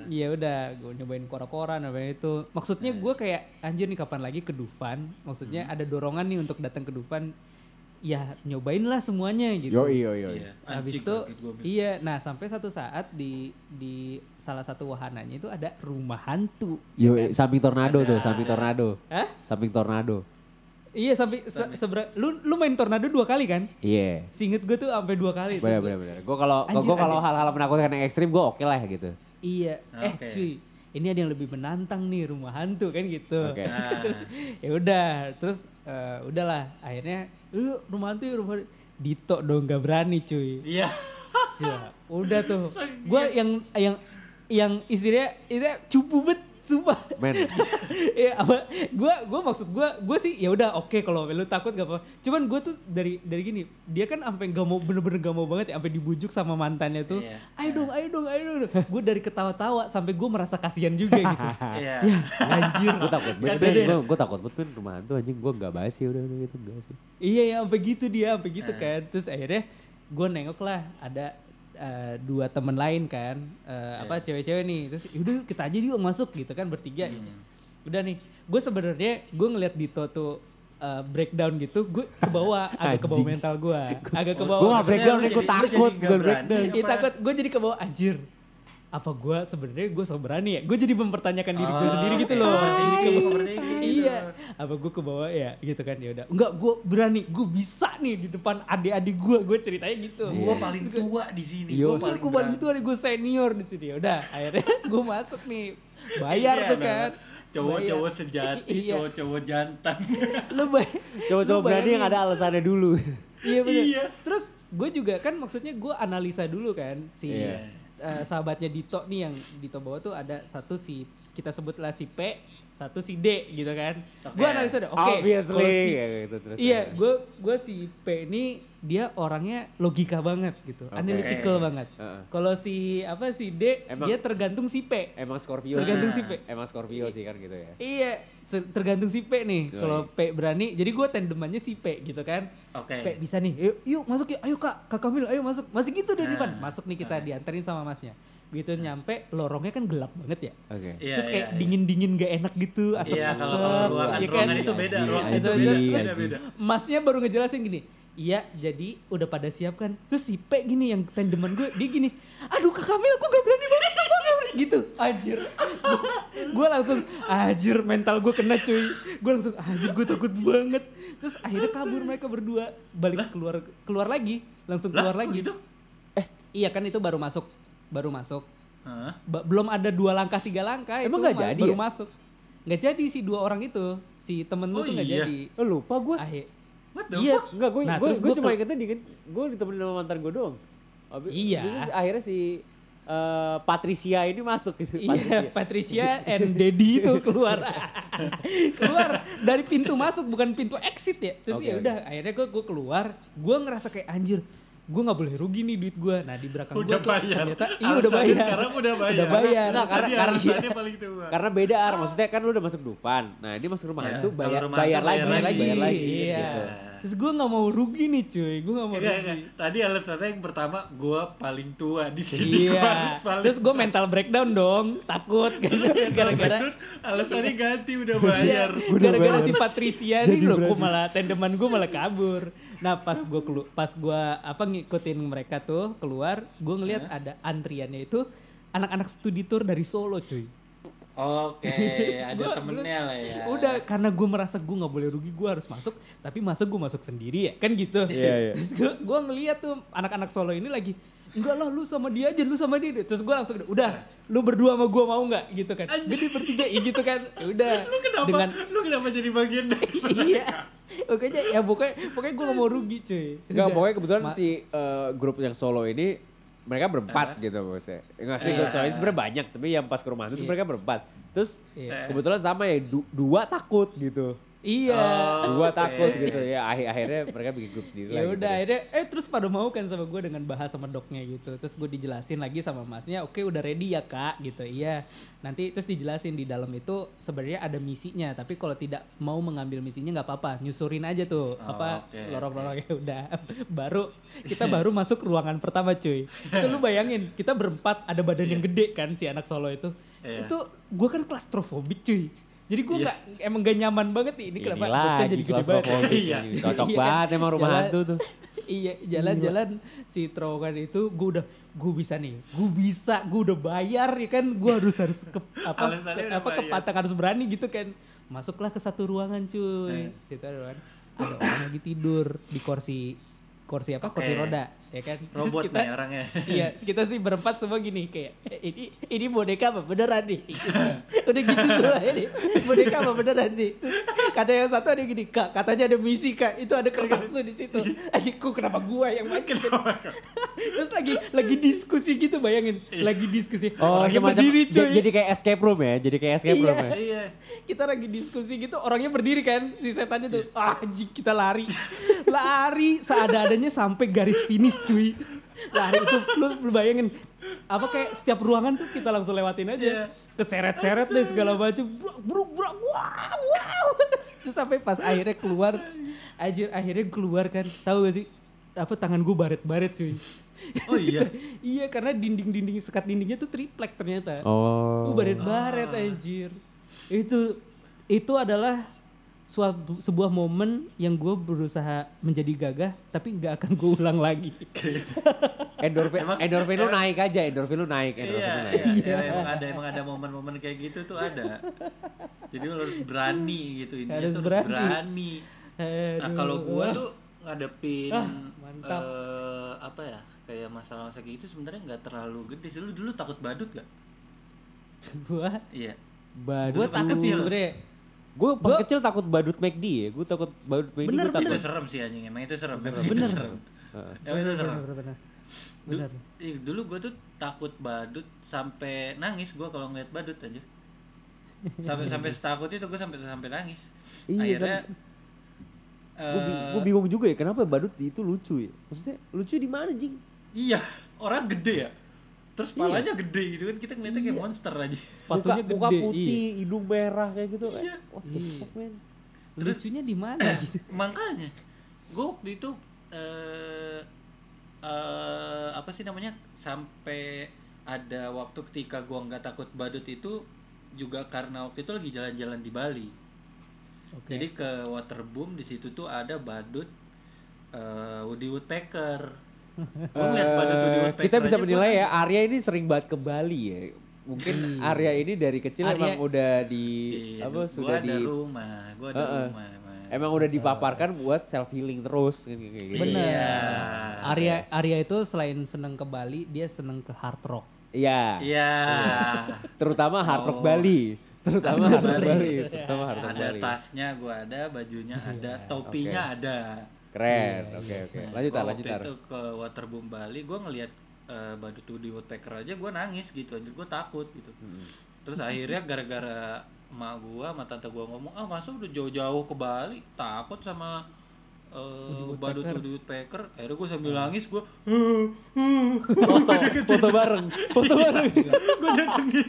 [SPEAKER 1] ya udah gue nyobain kora-kora nyobain itu. Maksudnya gue kayak anjir nih kapan lagi ke Dufan? Maksudnya
[SPEAKER 3] Hmm.
[SPEAKER 1] ada dorongan nih untuk datang ke Dufan. Ya nyobain lah semuanya gitu.
[SPEAKER 2] Yo, yo, yo.
[SPEAKER 3] Iya.
[SPEAKER 1] Habis itu iya, nah sampai satu saat di di salah satu wahananya itu ada rumah hantu.
[SPEAKER 2] Yo, samping tornado tuh,
[SPEAKER 3] Ada,
[SPEAKER 2] samping
[SPEAKER 3] ada.
[SPEAKER 2] tornado.
[SPEAKER 1] Hah?
[SPEAKER 2] Samping tornado.
[SPEAKER 1] Iya sampai se- sebera- lu lu main tornado dua kali kan?
[SPEAKER 2] Iya.
[SPEAKER 1] Singet gue tuh sampai dua kali.
[SPEAKER 2] Bener, bener, bener. Gue kalau gue kalau hal-hal menakutkan yang ekstrim gue oke lah gitu.
[SPEAKER 1] Iya,
[SPEAKER 3] Ah,
[SPEAKER 1] eh cuy, ini ada yang lebih menantang nih rumah hantu kan gitu.
[SPEAKER 2] Oke.
[SPEAKER 3] Nah.
[SPEAKER 1] terus ya udah, terus eh, udahlah akhirnya, lu rumah hantu ya rumah Dito dong gak berani cuy.
[SPEAKER 3] Iya.
[SPEAKER 1] Siap. Udah tuh, gua yang yang yang istilahnya istilahnya cupu bet sumpah.
[SPEAKER 2] Men,
[SPEAKER 1] Iya apa gua gua maksud gua gua sih ya udah oke kalau lu takut gak apa cuman gua tuh dari dari gini dia kan sampai gak mau bener-bener gak mau banget ya sampai dibujuk sama mantannya tuh
[SPEAKER 3] Iya.
[SPEAKER 1] ayo dong ayo dong ayo dong gue dari ketawa-tawa sampai gua merasa kasihan juga gitu
[SPEAKER 3] Iya.
[SPEAKER 1] ya anjir
[SPEAKER 2] gue takut banget.
[SPEAKER 1] ya?
[SPEAKER 2] Gue gue takut banget rumah hantu anjing gue gak bahas sih udah udah gitu enggak sih.
[SPEAKER 1] iya ya sampai gitu dia sampai gitu
[SPEAKER 3] Eh.
[SPEAKER 1] kan terus akhirnya gua nengok lah ada eh, dua temen lain kan eh, apa cewek-cewek nih terus yaudah yuk kita aja yuk masuk gitu kan bertiga gitu. udah nih gue sebenarnya gue ngeliat Dito tuh eh, breakdown gitu, gue ke bawah, agak ke bawah mental gue, agak ke
[SPEAKER 2] Gue
[SPEAKER 1] bawah.
[SPEAKER 2] gak breakdown gue
[SPEAKER 3] lu
[SPEAKER 2] takut. Gue breakdown.
[SPEAKER 1] Iya
[SPEAKER 3] apa?
[SPEAKER 1] takut, gue jadi ke bawah anjir. Apa gue sebenarnya gue so berani ya? Gue jadi mempertanyakan diri gue
[SPEAKER 3] Oh,
[SPEAKER 1] sendiri gitu loh.
[SPEAKER 3] Overthinking gitu.
[SPEAKER 1] Iya, apa gue ke bawah ya gitu kan ya udah. Enggak, gue berani, gue bisa nih di depan adik-adik gue, gue ceritanya gitu.
[SPEAKER 3] Gua paling tua di sini. Gua
[SPEAKER 1] Iya, gue paling tua nih, gue senior di sini. Ya Udah, akhirnya gue masuk nih. Bayar
[SPEAKER 3] Iya,
[SPEAKER 1] tuh
[SPEAKER 3] nah,
[SPEAKER 1] kan.
[SPEAKER 3] Cowok-cowok
[SPEAKER 1] Bayar.
[SPEAKER 3] sejati,
[SPEAKER 1] Iya.
[SPEAKER 3] cowok-cowok jantan.
[SPEAKER 1] Lu bay-
[SPEAKER 2] Cowok-cowok berani yang ada alasannya dulu.
[SPEAKER 1] Iya bener.
[SPEAKER 3] Iya.
[SPEAKER 1] Terus gue juga kan maksudnya gue analisa dulu kan si
[SPEAKER 2] Iya.
[SPEAKER 1] Eh, sahabatnya Dito nih yang Dito bawa tuh ada satu si kita sebutlah si P, satu si D gitu kan.
[SPEAKER 3] Oke.
[SPEAKER 1] Gue analisa deh. Oke.
[SPEAKER 2] Obviously.
[SPEAKER 1] kalau si-
[SPEAKER 2] kayak gitu, terus
[SPEAKER 1] iya, gue gue si P ini dia orangnya logika banget gitu,
[SPEAKER 2] Oke.
[SPEAKER 1] analytical banget.
[SPEAKER 2] Heeh.
[SPEAKER 1] Kalau si apa si D
[SPEAKER 2] Emang-
[SPEAKER 1] dia tergantung si P.
[SPEAKER 2] Emang Scorpio
[SPEAKER 1] Tergantung
[SPEAKER 2] sih.
[SPEAKER 1] si P.
[SPEAKER 2] Emang Scorpio sih kan gitu ya.
[SPEAKER 1] Iya, tergantung si P nih. Kalau P berani, jadi gue tandemannya si P gitu kan.
[SPEAKER 3] Oke.
[SPEAKER 1] P bisa nih, yuk, yuk masuk yuk, ayo kak, kak Kamil, ayo masuk. Masih gitu deh di depan,
[SPEAKER 3] Nah,
[SPEAKER 1] masuk nih kita
[SPEAKER 3] oke.
[SPEAKER 1] dianterin sama masnya. Begitu nyampe, lorongnya kan gelap banget ya.
[SPEAKER 2] Oke.
[SPEAKER 3] Iya,
[SPEAKER 1] Terus kayak
[SPEAKER 3] iya, iya.
[SPEAKER 1] dingin-dingin gak enak gitu,
[SPEAKER 3] Iya,
[SPEAKER 1] asap-asap.
[SPEAKER 3] kalau ruangan,
[SPEAKER 1] ya kan?
[SPEAKER 3] ruangan itu beda, ruangan itu beda, beda.
[SPEAKER 1] Masnya baru ngejelasin gini, iya jadi udah pada siap kan. Terus si P gini yang tandeman gue, dia gini, aduh kak Kamil aku gak berani banget berani." gitu. Anjir. gue langsung, anjir mental gue kena cuy. Gue langsung, anjir gue takut banget. Terus akhirnya kabur mereka berdua, balik keluar keluar lagi, langsung keluar lagi.
[SPEAKER 3] gitu?
[SPEAKER 1] Eh, iya kan itu baru masuk, baru masuk.
[SPEAKER 3] Hah?
[SPEAKER 1] Ba- belum ada dua langkah tiga langkah
[SPEAKER 2] Emang
[SPEAKER 1] itu
[SPEAKER 2] nggak
[SPEAKER 1] ma-
[SPEAKER 2] jadi
[SPEAKER 1] baru
[SPEAKER 2] ya?
[SPEAKER 1] masuk nggak jadi si dua orang itu si temen lu
[SPEAKER 3] Oh
[SPEAKER 1] tuh nggak
[SPEAKER 3] iya?
[SPEAKER 1] jadi
[SPEAKER 2] Oh lupa gue.
[SPEAKER 1] Akhir,
[SPEAKER 3] What the
[SPEAKER 1] iya
[SPEAKER 3] fuck?
[SPEAKER 2] Enggak, gue
[SPEAKER 1] Nah,
[SPEAKER 2] gue
[SPEAKER 1] terus
[SPEAKER 2] gue
[SPEAKER 1] gua
[SPEAKER 2] cuma ingetnya dikit gue ditemenin sama mantan gue doang. Habis,
[SPEAKER 1] Iya.
[SPEAKER 2] terus akhirnya si eh, Patricia ini masuk gitu.
[SPEAKER 1] Iya, Patricia and Dedi itu keluar. keluar dari pintu masuk bukan pintu exit ya. Terus
[SPEAKER 2] Oke,
[SPEAKER 1] ya udah akhirnya gue gue keluar, gue ngerasa kayak anjir, gue nggak boleh rugi nih duit gue. Nah di belakang gue
[SPEAKER 3] Udah
[SPEAKER 1] tuh
[SPEAKER 3] bayar.
[SPEAKER 1] ternyata iya udah bayar.
[SPEAKER 3] Sekarang udah bayar.
[SPEAKER 1] Udah bayar.
[SPEAKER 2] Nah, karena-
[SPEAKER 3] Tadi
[SPEAKER 2] karena-
[SPEAKER 3] alasannya paling tua.
[SPEAKER 2] Karena beda ar, maksudnya kan lu udah masuk Dufan. Nah, ini masuk rumah
[SPEAKER 3] Iya,
[SPEAKER 2] hantu
[SPEAKER 3] kalau
[SPEAKER 2] bayar
[SPEAKER 3] rumah
[SPEAKER 2] bayar,
[SPEAKER 3] hantu
[SPEAKER 2] lagi,
[SPEAKER 3] bayar lagi.
[SPEAKER 2] bayar lagi.
[SPEAKER 1] Iya.
[SPEAKER 2] gitu.
[SPEAKER 1] Terus gue nggak mau rugi nih cuy, gue nggak mau
[SPEAKER 3] Enggak,
[SPEAKER 1] rugi.
[SPEAKER 3] enggak. Tadi alasannya yang pertama gua paling tua di sini.
[SPEAKER 1] Iya. Terus gue mental breakdown dong, takut gara-gara
[SPEAKER 3] alasannya ganti udah
[SPEAKER 1] Iya,
[SPEAKER 3] bayar.
[SPEAKER 1] gara-gara si Patricia nih loh, gue malah tandeman gue malah kabur. Nah pas gue kelu pas gue apa ngikutin mereka tuh keluar, gue ngeliat ada antriannya itu anak-anak studi tour dari Solo cuy.
[SPEAKER 3] Oke,
[SPEAKER 1] Terus
[SPEAKER 3] ada
[SPEAKER 1] gua-
[SPEAKER 3] temennya lah ya.
[SPEAKER 1] Udah karena gue merasa gue nggak boleh rugi, gue harus masuk. Tapi masa gue masuk sendiri ya, kan gitu.
[SPEAKER 2] Iya, iya.
[SPEAKER 1] Terus gue gue ngeliat tuh anak-anak Solo ini lagi Enggak lah lu sama dia aja, lu sama dia. Terus gue langsung udah, lu berdua sama gue mau nggak gitu kan? Jadi bertiga ya gitu kan. Ya udah.
[SPEAKER 3] Lu kenapa?
[SPEAKER 1] Dengan
[SPEAKER 3] Lu kenapa jadi bagian dari
[SPEAKER 1] iya. Pokoknya ya pokoknya pokoknya gue gak mau rugi cuy.
[SPEAKER 2] Enggak,
[SPEAKER 1] Udah.
[SPEAKER 2] pokoknya kebetulan
[SPEAKER 1] Ma-
[SPEAKER 2] si eh, grup yang solo ini mereka berempat gitu maksudnya. Enggak sih, grup solo ini sebenarnya banyak, tapi yang pas ke rumah itu
[SPEAKER 1] Iya.
[SPEAKER 2] mereka berempat. Terus
[SPEAKER 1] Iya.
[SPEAKER 2] kebetulan sama ya du- dua takut gitu.
[SPEAKER 1] Iya.
[SPEAKER 3] Oh, oke.
[SPEAKER 2] takut gitu ya. Akhir akhirnya mereka bikin grup sendiri
[SPEAKER 1] ya
[SPEAKER 2] lagi.
[SPEAKER 1] udah
[SPEAKER 2] gitu.
[SPEAKER 1] akhirnya eh terus pada mau kan sama gue dengan bahas sama doknya gitu terus gue dijelasin lagi sama masnya oke udah ready ya kak gitu iya nanti terus dijelasin di dalam itu sebenarnya ada misinya tapi kalau tidak mau mengambil misinya nggak apa-apa nyusurin aja tuh
[SPEAKER 3] Oh,
[SPEAKER 1] apa
[SPEAKER 3] oke,
[SPEAKER 1] lorong-lorongnya udah baru kita baru masuk ruangan pertama cuy itu lu bayangin kita berempat ada badan yang gede kan si anak solo itu
[SPEAKER 3] Iya.
[SPEAKER 1] itu gue kan klaustrofobik cuy jadi gue
[SPEAKER 3] Iya.
[SPEAKER 1] nggak emang gak nyaman banget nih ini
[SPEAKER 2] Ini
[SPEAKER 1] kenapa
[SPEAKER 2] lagi
[SPEAKER 1] bocah jadi gede banget
[SPEAKER 3] Iya.
[SPEAKER 2] Cocok
[SPEAKER 1] Iya kan?
[SPEAKER 2] banget emang rumah
[SPEAKER 1] Jalan-
[SPEAKER 2] hantu tuh.
[SPEAKER 1] iya jalan-jalan si terowongan itu gue udah gue bisa nih gue bisa gue udah bayar ya kan gue harus harus ke apa ke, apa kepatang harus berani gitu kan masuklah ke satu ruangan cuy
[SPEAKER 3] Eh.
[SPEAKER 1] situ ada ruangan ada orang lagi tidur di kursi kursi apa kursi
[SPEAKER 3] Oke.
[SPEAKER 1] roda ya kan?
[SPEAKER 3] Robot
[SPEAKER 1] kita,
[SPEAKER 3] nih orangnya.
[SPEAKER 1] iya kita sih berempat semua gini kayak "Eh, ini ini boneka apa? Beneran nih? Udah gitu semua ini. Boneka apa? Beneran nih. Kata yang satu ada gini kak katanya ada misi kak. Itu ada kertas tuh di situ. Adikku kenapa gua yang main terus lagi lagi diskusi gitu bayangin. Lagi diskusi.
[SPEAKER 2] Oh,
[SPEAKER 1] orangnya
[SPEAKER 2] semacam
[SPEAKER 1] berdiri
[SPEAKER 2] j-
[SPEAKER 1] cuy.
[SPEAKER 2] jadi kayak escape room ya, jadi kayak escape
[SPEAKER 1] Iya.
[SPEAKER 2] room ya.
[SPEAKER 3] Iya.
[SPEAKER 1] kita lagi diskusi gitu orangnya berdiri kan si setannya tuh. Ah jik kita lari. Lari seada-adanya sampai garis finish cuy lari itu lu, lu bayangin apa kayak setiap ruangan tuh kita langsung lewatin aja
[SPEAKER 3] Iya.
[SPEAKER 1] keseret-seret deh segala macam bruk bruk wow wow terus sampai pas akhirnya keluar anjir akhirnya keluar kan tahu gak sih apa tangan gue baret-baret cuy
[SPEAKER 3] Oh iya.
[SPEAKER 1] iya karena dinding-dinding sekat dindingnya tuh triplek ternyata
[SPEAKER 2] Oh.
[SPEAKER 1] Gue baret-baret anjir. Itu itu adalah suatu sebuah momen yang gue berusaha menjadi gagah tapi nggak akan gue ulang lagi.
[SPEAKER 2] Endorfin,
[SPEAKER 3] Emang-
[SPEAKER 2] endorfin lu naik aja, endorfin lu naik, endorfin
[SPEAKER 3] Iya,
[SPEAKER 2] lu naik.
[SPEAKER 3] iya, iya, emang ada emang ada momen-momen kayak gitu tuh ada. Jadi lo harus berani gitu intinya
[SPEAKER 1] Harus
[SPEAKER 3] tuh
[SPEAKER 1] berani.
[SPEAKER 3] berani. Nah, kalau gua tuh ngadepin
[SPEAKER 1] Ah, mantap.
[SPEAKER 3] eh, apa ya? Kayak masalah-masalah kayak gitu sebenarnya nggak terlalu gede. Lu dulu takut badut gak?
[SPEAKER 1] gue
[SPEAKER 3] Iya.
[SPEAKER 2] Badut.
[SPEAKER 1] gue takut sih
[SPEAKER 3] kecil.
[SPEAKER 1] sebenarnya.
[SPEAKER 2] Gue pas
[SPEAKER 1] Gua-
[SPEAKER 2] kecil takut badut McD ya. Gue takut badut McD.
[SPEAKER 1] Bener.
[SPEAKER 3] Itu serem sih anjing, emang itu serem. Emang itu
[SPEAKER 1] Bener.
[SPEAKER 3] serem. Emang itu serem.
[SPEAKER 1] Bener, bener, bener.
[SPEAKER 3] ih, dulu gue tuh takut badut sampai nangis gue kalau ngeliat badut aja. Sampai sampai setakut itu gue sampai sampai nangis.
[SPEAKER 2] Iya,
[SPEAKER 3] Akhirnya
[SPEAKER 2] Gue
[SPEAKER 3] eh,
[SPEAKER 2] bingung juga ya kenapa badut itu lucu ya. Maksudnya lucu di mana jing?
[SPEAKER 3] Iya, orang gede ya. Terus palanya gede gitu kan kita ngeliatnya kayak monster aja.
[SPEAKER 1] Sepatunya
[SPEAKER 2] muka, muka
[SPEAKER 1] gede.
[SPEAKER 2] putih,
[SPEAKER 1] Iya.
[SPEAKER 2] hidung merah kayak gitu.
[SPEAKER 3] Iya.
[SPEAKER 2] What the fuck man?
[SPEAKER 1] Lucunya di mana gitu?
[SPEAKER 3] Makanya gue waktu itu eh eh, apa sih namanya sampai ada waktu ketika gua nggak takut badut itu juga karena waktu itu lagi jalan-jalan di Bali.
[SPEAKER 1] Oke.
[SPEAKER 3] Jadi ke Waterboom di situ tuh ada badut eh, Woody Woodpecker. Gue
[SPEAKER 2] Eh, kita bisa menilai ya. Arya ini sering banget ke Bali ya. Mungkin Arya ini dari kecil
[SPEAKER 1] Arya-
[SPEAKER 2] emang udah di
[SPEAKER 3] Iya,
[SPEAKER 2] apa
[SPEAKER 3] gua
[SPEAKER 2] sudah
[SPEAKER 3] ada
[SPEAKER 2] di
[SPEAKER 3] rumah, gua ada
[SPEAKER 2] Heeh.
[SPEAKER 3] rumah. emang.
[SPEAKER 2] emang udah dipaparkan buat self healing terus kayak gitu.
[SPEAKER 1] Bener.
[SPEAKER 3] Iya.
[SPEAKER 1] Arya Arya itu selain seneng ke Bali, dia seneng ke hard rock.
[SPEAKER 2] Iya.
[SPEAKER 3] Iya.
[SPEAKER 2] Terutama hard rock
[SPEAKER 3] Oh.
[SPEAKER 2] Bali. Terutama hard rock Bali. Terutama hard rock
[SPEAKER 3] ada
[SPEAKER 2] Bali.
[SPEAKER 3] tasnya gua ada, bajunya ada, topinya ada.
[SPEAKER 2] Keren. Oke oke.
[SPEAKER 3] Nah,
[SPEAKER 2] Lanjut lanjut
[SPEAKER 3] waktu itu ke Waterboom Bali, gua ngelihat eh, badut Woody Woodpecker aja gua nangis gitu aja, gua takut gitu. Terus akhirnya gara-gara emak gua sama tante gua ngomong, "Ah, masa udah jauh-jauh ke Bali takut sama eh, badut Woody Woodpecker?" Akhirnya gua sambil nangis gua
[SPEAKER 2] Foto, foto bareng, foto bareng.
[SPEAKER 3] gua datengin.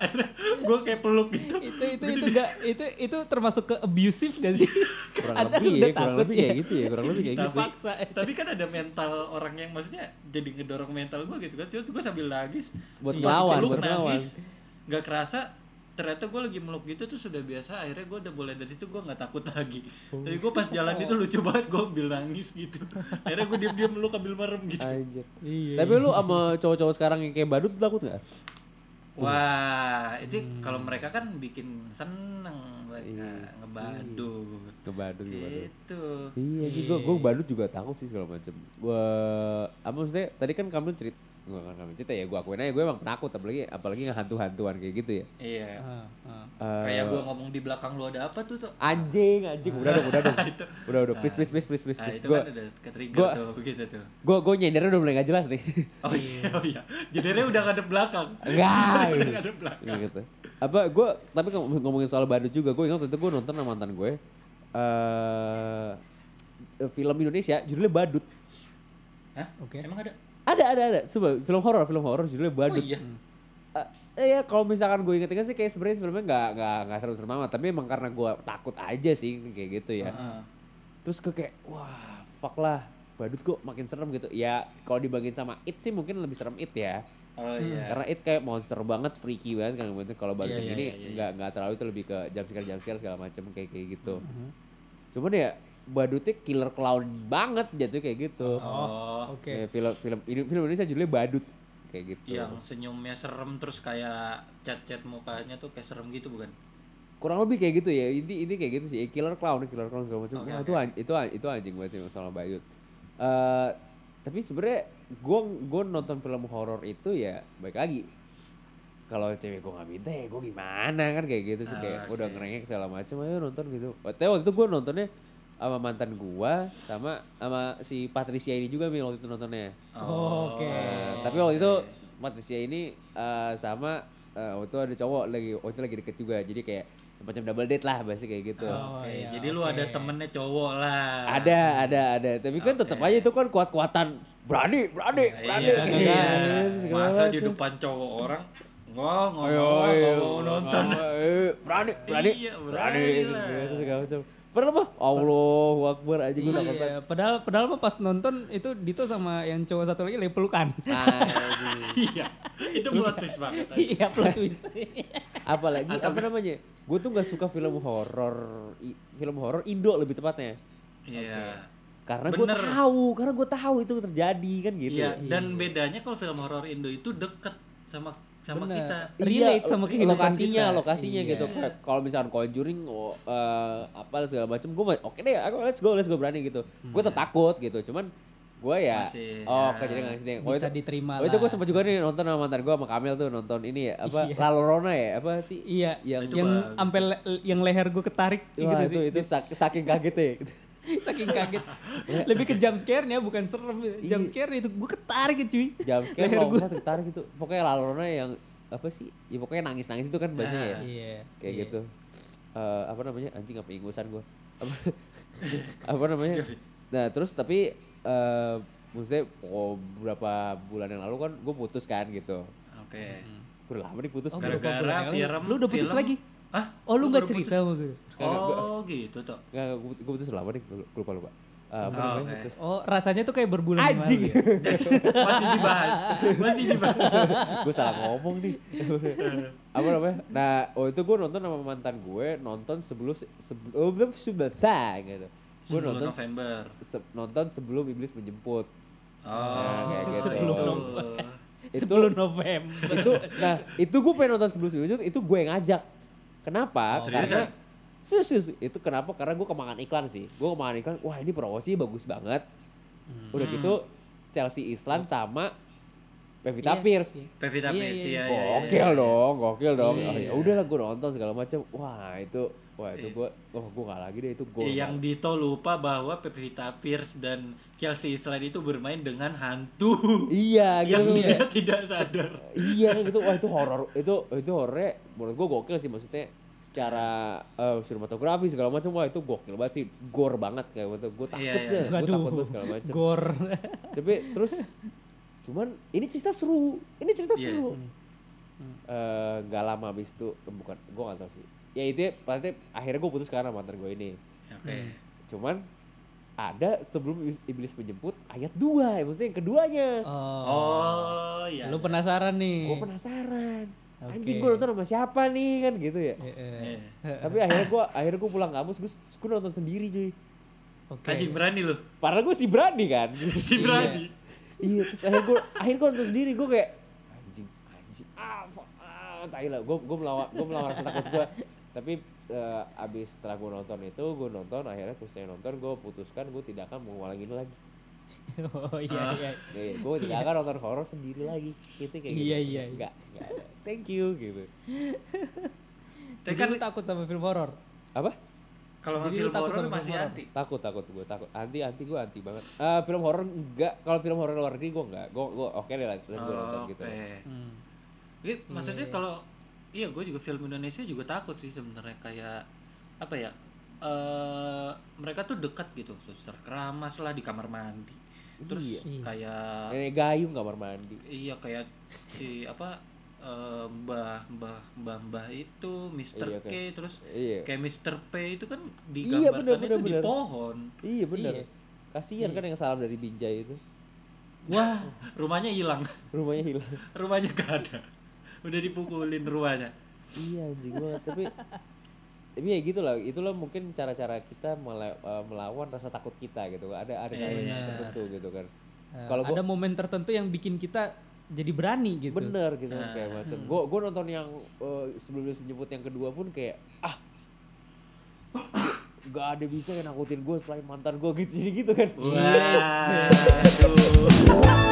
[SPEAKER 3] Akhirnya gua kayak peluk gitu.
[SPEAKER 1] itu itu itu enggak itu itu termasuk ke abusive gak sih?
[SPEAKER 2] Kurang
[SPEAKER 1] Ada
[SPEAKER 2] lebih ya, kurang
[SPEAKER 1] takut
[SPEAKER 2] lebih
[SPEAKER 1] ya.
[SPEAKER 2] kayak gitu ya, kurang lebih kayak gitu.
[SPEAKER 1] Paksa.
[SPEAKER 3] Tapi kan ada mental orang yang maksudnya jadi ngedorong mental gua gitu kan. Cuma gue sambil nangis.
[SPEAKER 2] Buat
[SPEAKER 3] Pas
[SPEAKER 2] ngelawan,
[SPEAKER 3] peluk,
[SPEAKER 2] buat ngelawan.
[SPEAKER 3] Nggak kerasa ternyata gue lagi meluk gitu tuh sudah biasa akhirnya gue udah boleh dari situ gue nggak takut lagi tapi gue pas jalan itu lucu banget gue ambil nangis gitu akhirnya gue diam diam meluk ambil merem gitu
[SPEAKER 2] Anjir.
[SPEAKER 1] Iya.
[SPEAKER 2] Tapi lu sama cowok-cowok sekarang yang kayak badut takut nggak?
[SPEAKER 3] Wah itu kalau mereka kan bikin seneng mereka ngebadut.
[SPEAKER 2] Ke badut, ke badut.
[SPEAKER 3] gitu
[SPEAKER 2] Iya, gue gue badut juga takut sih segala macem. Gue apa maksudnya tadi kan kamu cerita gue kan kamu cerita ya gue akuin aja gue emang penakut apalagi apalagi ngehantu-hantuan kayak gitu ya.
[SPEAKER 3] iya
[SPEAKER 1] Ah, ah.
[SPEAKER 2] Eh,
[SPEAKER 3] kayak gue ngomong di belakang lu ada apa tuh tuh
[SPEAKER 2] anjing anjing udah dong udah dong udah udah please please please please please, please.
[SPEAKER 3] itu
[SPEAKER 2] gue
[SPEAKER 3] kan udah tuh begitu tuh.
[SPEAKER 2] gue gue nyendernya udah mulai gak jelas nih
[SPEAKER 3] Oh iya, oh iya. Jadinya udah ngadep belakang.
[SPEAKER 2] enggak
[SPEAKER 3] udah ngadep belakang.
[SPEAKER 2] Kayak gitu apa gue tapi ngom- ngomongin soal badut juga gue ingat waktu itu gue nonton sama mantan gue eh film Indonesia judulnya badut
[SPEAKER 3] Hah?
[SPEAKER 1] Oke.
[SPEAKER 3] Emang ada?
[SPEAKER 2] Ada ada ada. Coba film horor film horor judulnya
[SPEAKER 3] Oh
[SPEAKER 2] badut
[SPEAKER 3] iya.
[SPEAKER 2] Eh, ya kalau misalkan gue inget-inget sih kayak sebenarnya filmnya nggak nggak nggak seru-seru amat. Tapi emang karena gue takut aja sih kayak gitu ya.
[SPEAKER 3] Heeh.
[SPEAKER 2] terus gue kayak wah fuck lah. Badut kok makin serem gitu. Ya kalau dibandingin sama it sih mungkin lebih serem it ya.
[SPEAKER 3] Oh iya.
[SPEAKER 2] karena it kayak monster banget freaky banget kan. Gitu kalau badut
[SPEAKER 3] Iya, iya,
[SPEAKER 2] ini
[SPEAKER 3] iya, iya.
[SPEAKER 2] nggak nggak terlalu itu lebih ke jam scare jam scare segala macam kayak kayak gitu cuman ya badutnya killer clown banget jatuh kayak gitu.
[SPEAKER 3] Oh,
[SPEAKER 1] Oke.
[SPEAKER 2] Ya, film film ini film Indonesia judulnya badut kayak gitu.
[SPEAKER 3] Yang senyumnya serem terus kayak cat-cat mukanya tuh kayak serem gitu bukan?
[SPEAKER 2] kurang lebih kayak gitu ya ini ini kayak gitu sih. Killer clown killer clown segala macam.
[SPEAKER 3] Oke,
[SPEAKER 2] Wah,
[SPEAKER 3] oke.
[SPEAKER 2] itu an- itu an- itu anjing banget sih masalah Bayut Eh, tapi sebenarnya gue gue nonton film horor itu ya baik lagi. Kalau cewek gue nggak minta ya gue gimana kan kayak gitu sih. Kayak udah ngerengek segala macam ayo nonton gitu. Tapi waktu itu gue nontonnya sama mantan gue sama sama si Patricia ini juga Mil waktu itu nontonnya.
[SPEAKER 1] Oh, Oke.
[SPEAKER 2] Nah, tapi waktu itu Patricia ini eh, sama eh, waktu itu ada cowok lagi waktu itu lagi deket juga jadi kayak semacam double date lah bahasa kayak gitu.
[SPEAKER 1] Oh,
[SPEAKER 3] Oke,
[SPEAKER 1] iya,
[SPEAKER 3] jadi lu ada temennya cowok lah.
[SPEAKER 2] ada ada ada. Tapi kan tetap aja itu kan kuat-kuatan berani berani berani.
[SPEAKER 3] Iya,
[SPEAKER 2] kan,
[SPEAKER 3] iya.
[SPEAKER 2] segala
[SPEAKER 3] Masa di depan cowok orang mau mau nonton.
[SPEAKER 2] ayo, berani berani.
[SPEAKER 3] Iya,
[SPEAKER 2] berani
[SPEAKER 3] berani lah.
[SPEAKER 2] gitu, segala macam Padahal mah Allahu Akbar aja gue takut.
[SPEAKER 1] Iya, padahal padahal mah pas nonton itu Dito sama yang cowok satu lagi lagi pelukan.
[SPEAKER 3] Iya, itu plot twist banget.
[SPEAKER 1] Iya, plot twist.
[SPEAKER 2] apalagi apa namanya gue tuh nggak suka film horor film horor Indo lebih tepatnya
[SPEAKER 3] Iya.
[SPEAKER 2] karena gue tahu karena gue tahu itu terjadi kan gitu
[SPEAKER 3] Iya, dan bedanya kalau film horor Indo itu deket sama sama
[SPEAKER 1] Bener.
[SPEAKER 3] kita.
[SPEAKER 1] relate sama
[SPEAKER 2] lo-
[SPEAKER 1] kehidupan
[SPEAKER 2] lokasinya
[SPEAKER 1] kita.
[SPEAKER 2] lokasinya
[SPEAKER 1] Iya.
[SPEAKER 2] gitu kalau misalkan Conjuring oh, eh, apa segala macam gue oke deh aku let's go let's go berani gitu gue tetap takut gitu cuman gue ya
[SPEAKER 3] Masih,
[SPEAKER 2] oh
[SPEAKER 3] ya.
[SPEAKER 2] kejadian nggak sih
[SPEAKER 1] Bisa diterima
[SPEAKER 2] oh itu gue sempat juga nih nonton sama mantan gue sama Kamil tuh nonton ini ya apa
[SPEAKER 1] Iya.
[SPEAKER 2] Lalorona ya apa sih
[SPEAKER 1] Iya,
[SPEAKER 2] Yang-
[SPEAKER 1] yang le- yang leher gue ketarik
[SPEAKER 2] Wah,
[SPEAKER 1] gitu
[SPEAKER 2] itu
[SPEAKER 1] sih.
[SPEAKER 2] itu sak- saking kaget ya
[SPEAKER 1] Saking kaget. Lebih ke jump scare-nya bukan serem. Jump
[SPEAKER 2] Iya.
[SPEAKER 1] scare itu gue ketarik ya, cuy.
[SPEAKER 2] jam sekian
[SPEAKER 1] Leher
[SPEAKER 2] lompat
[SPEAKER 1] gua.
[SPEAKER 2] tertarik itu pokoknya Lalorona yang apa sih ya pokoknya nangis nangis itu kan bahasanya ya
[SPEAKER 1] Iya.
[SPEAKER 2] kayak
[SPEAKER 1] iya.
[SPEAKER 2] gitu Eh, apa namanya anjing apa ingusan gue apa, apa namanya nah terus tapi eh maksudnya oh, beberapa bulan yang lalu kan gue putus kan gitu
[SPEAKER 3] Oke.
[SPEAKER 2] gue udah lama nih putus
[SPEAKER 1] Oh,
[SPEAKER 3] Gara-gara film.
[SPEAKER 1] Lu udah putus
[SPEAKER 3] film-
[SPEAKER 1] lagi?
[SPEAKER 3] Hah?
[SPEAKER 1] Oh, lu
[SPEAKER 3] Gua
[SPEAKER 1] nggak cerita sama gue?
[SPEAKER 3] Oh, gitu toh.
[SPEAKER 2] Nggak, gue, gue putus lama nih gue lupa lupa Eh, apa
[SPEAKER 3] Oh,
[SPEAKER 2] terus
[SPEAKER 1] Oh, rasanya tuh kayak berbulan
[SPEAKER 2] anjing
[SPEAKER 1] ya?
[SPEAKER 3] Masih dibahas. Masih dibahas.
[SPEAKER 2] gue salah ngomong nih apa namanya nah oh itu gue nonton sama mantan gue nonton sebelum sebelum sebelum gitu gue
[SPEAKER 3] 10
[SPEAKER 2] nonton
[SPEAKER 3] November.
[SPEAKER 2] se- nonton sebelum iblis menjemput
[SPEAKER 3] Oh,
[SPEAKER 2] kayak gitu.
[SPEAKER 1] Sebelum
[SPEAKER 3] itu.
[SPEAKER 1] November.
[SPEAKER 2] Itu-
[SPEAKER 1] 10 November.
[SPEAKER 2] itu nah itu gue pengen nonton sebelum iblis menjemput itu gue yang ngajak kenapa?
[SPEAKER 3] Oh,
[SPEAKER 2] karena serius, serius. itu kenapa? Karena gue kemakan iklan sih. Gue kemakan iklan wah ini promosi bagus banget. Udah
[SPEAKER 3] Hmm.
[SPEAKER 2] gitu Chelsea Islan sama Pevita
[SPEAKER 1] Iya,
[SPEAKER 2] Pierce.
[SPEAKER 3] Pevita
[SPEAKER 1] Iya,
[SPEAKER 3] Pierce,
[SPEAKER 1] iya,
[SPEAKER 3] iya, iya, iya.
[SPEAKER 2] gokil dong gokil dong.
[SPEAKER 1] Iya,
[SPEAKER 2] oh, ya udahlah gue nonton segala macam wah itu wah itu
[SPEAKER 3] Iya.
[SPEAKER 2] gue oh gue gak lagi deh itu gue
[SPEAKER 3] Eh, Yang Dito lupa bahwa Pevita Pierce dan Chelsea Islan itu bermain dengan hantu.
[SPEAKER 2] iya gitu
[SPEAKER 3] yang dia
[SPEAKER 2] kayak-
[SPEAKER 3] tidak sadar.
[SPEAKER 2] iya gitu wah itu horor itu itu horornya menurut gue gokil sih maksudnya secara eh, sinematografi segala macam wah itu gokil banget sih gore banget kayak gitu gue takut
[SPEAKER 3] Iya, iya.
[SPEAKER 2] deh gue takut banget segala macam
[SPEAKER 1] gor.
[SPEAKER 2] tapi terus cuman ini cerita seru ini cerita
[SPEAKER 3] Iya.
[SPEAKER 2] seru Eh, nggak lama habis itu eh, bukan gue gak tahu sih ya itu ya, berarti akhirnya gue putus karena mantan gue ini
[SPEAKER 3] Oke.
[SPEAKER 2] cuman ada sebelum iblis, menjemput ayat 2 ya maksudnya yang keduanya
[SPEAKER 1] Oh.
[SPEAKER 3] Oh, iya.
[SPEAKER 1] Lu penasaran nih.
[SPEAKER 2] gue penasaran
[SPEAKER 1] Oke.
[SPEAKER 2] anjing gue nonton sama siapa nih kan gitu ya
[SPEAKER 1] Eh, eh.
[SPEAKER 3] Iya.
[SPEAKER 2] tapi akhirnya gue akhirnya gue pulang kampus gue gue nonton sendiri cuy
[SPEAKER 1] Oke.
[SPEAKER 3] Anjing berani lu.
[SPEAKER 2] padahal gue sih berani kan
[SPEAKER 3] Si berani.
[SPEAKER 2] iya terus akhirnya gue akhirnya gue nonton sendiri gue kayak anjing anjing ah fuck, ah tai lah gue gue melawan gue melawan rasa takut gue tapi eh, abis setelah gue nonton itu gue nonton akhirnya saya nonton gue putuskan gue tidak akan mengulangi ini lagi
[SPEAKER 1] Oh iya
[SPEAKER 3] Ah.
[SPEAKER 1] iya.
[SPEAKER 2] Iya, gue tidak akan nonton horor sendiri lagi gitu kayak gitu
[SPEAKER 1] Iya, iya, iya.
[SPEAKER 2] Enggak, ada. thank you gitu
[SPEAKER 3] Tapi
[SPEAKER 1] Jadi
[SPEAKER 3] kan
[SPEAKER 1] lu takut sama film horor?
[SPEAKER 2] apa
[SPEAKER 3] kalau
[SPEAKER 1] Jadi
[SPEAKER 3] film horor masih
[SPEAKER 1] horor?
[SPEAKER 3] anti.
[SPEAKER 2] takut takut gue takut anti anti gue anti banget Eh film horor enggak kalau film horor luar negeri gue enggak gue gue oke deh let's let's go nonton
[SPEAKER 3] Oh,
[SPEAKER 2] gitu
[SPEAKER 3] Oke.
[SPEAKER 1] Hmm.
[SPEAKER 3] Iya, maksudnya kalau iya gue juga film Indonesia juga takut sih sebenarnya kayak apa ya? eh mereka tuh dekat gitu, suster keramas lah di kamar mandi. Terus
[SPEAKER 2] Iya.
[SPEAKER 3] kayak
[SPEAKER 2] nenek gayung kamar mandi
[SPEAKER 3] iya kayak si apa eh, mbah mbah mbah mbah itu Mr.
[SPEAKER 2] Iya,
[SPEAKER 3] K
[SPEAKER 2] kayak-
[SPEAKER 3] terus
[SPEAKER 2] iya
[SPEAKER 3] kayak Mr. P itu kan
[SPEAKER 2] Iya,
[SPEAKER 3] digambarkan
[SPEAKER 2] bener,
[SPEAKER 3] itu
[SPEAKER 2] bener,
[SPEAKER 3] di pohon.
[SPEAKER 2] iya bener
[SPEAKER 1] Iya.
[SPEAKER 2] kasihan kan yang salam dari Binjai itu
[SPEAKER 1] Wah,
[SPEAKER 3] Rumahnya hilang.
[SPEAKER 2] rumahnya hilang
[SPEAKER 3] rumahnya gak ada. Udah dipukulin rumahnya.
[SPEAKER 2] iya anjing gue tapi tapi ya gitulah itulah mungkin cara-cara kita eh, melawan rasa takut kita gitu ada ada
[SPEAKER 3] Iya.
[SPEAKER 2] kalimat tertentu gitu kan
[SPEAKER 1] eh,
[SPEAKER 2] Kalau gua-
[SPEAKER 1] ada momen tertentu yang bikin kita jadi berani gitu.
[SPEAKER 2] bener gitu kan
[SPEAKER 3] Nah.
[SPEAKER 2] kayak macam gue gue nonton yang eh, sebelum menyebut yang kedua pun kayak ah gak ada bisa yang nakutin gue selain mantan gue gitu jadi gitu kan
[SPEAKER 3] Waduh.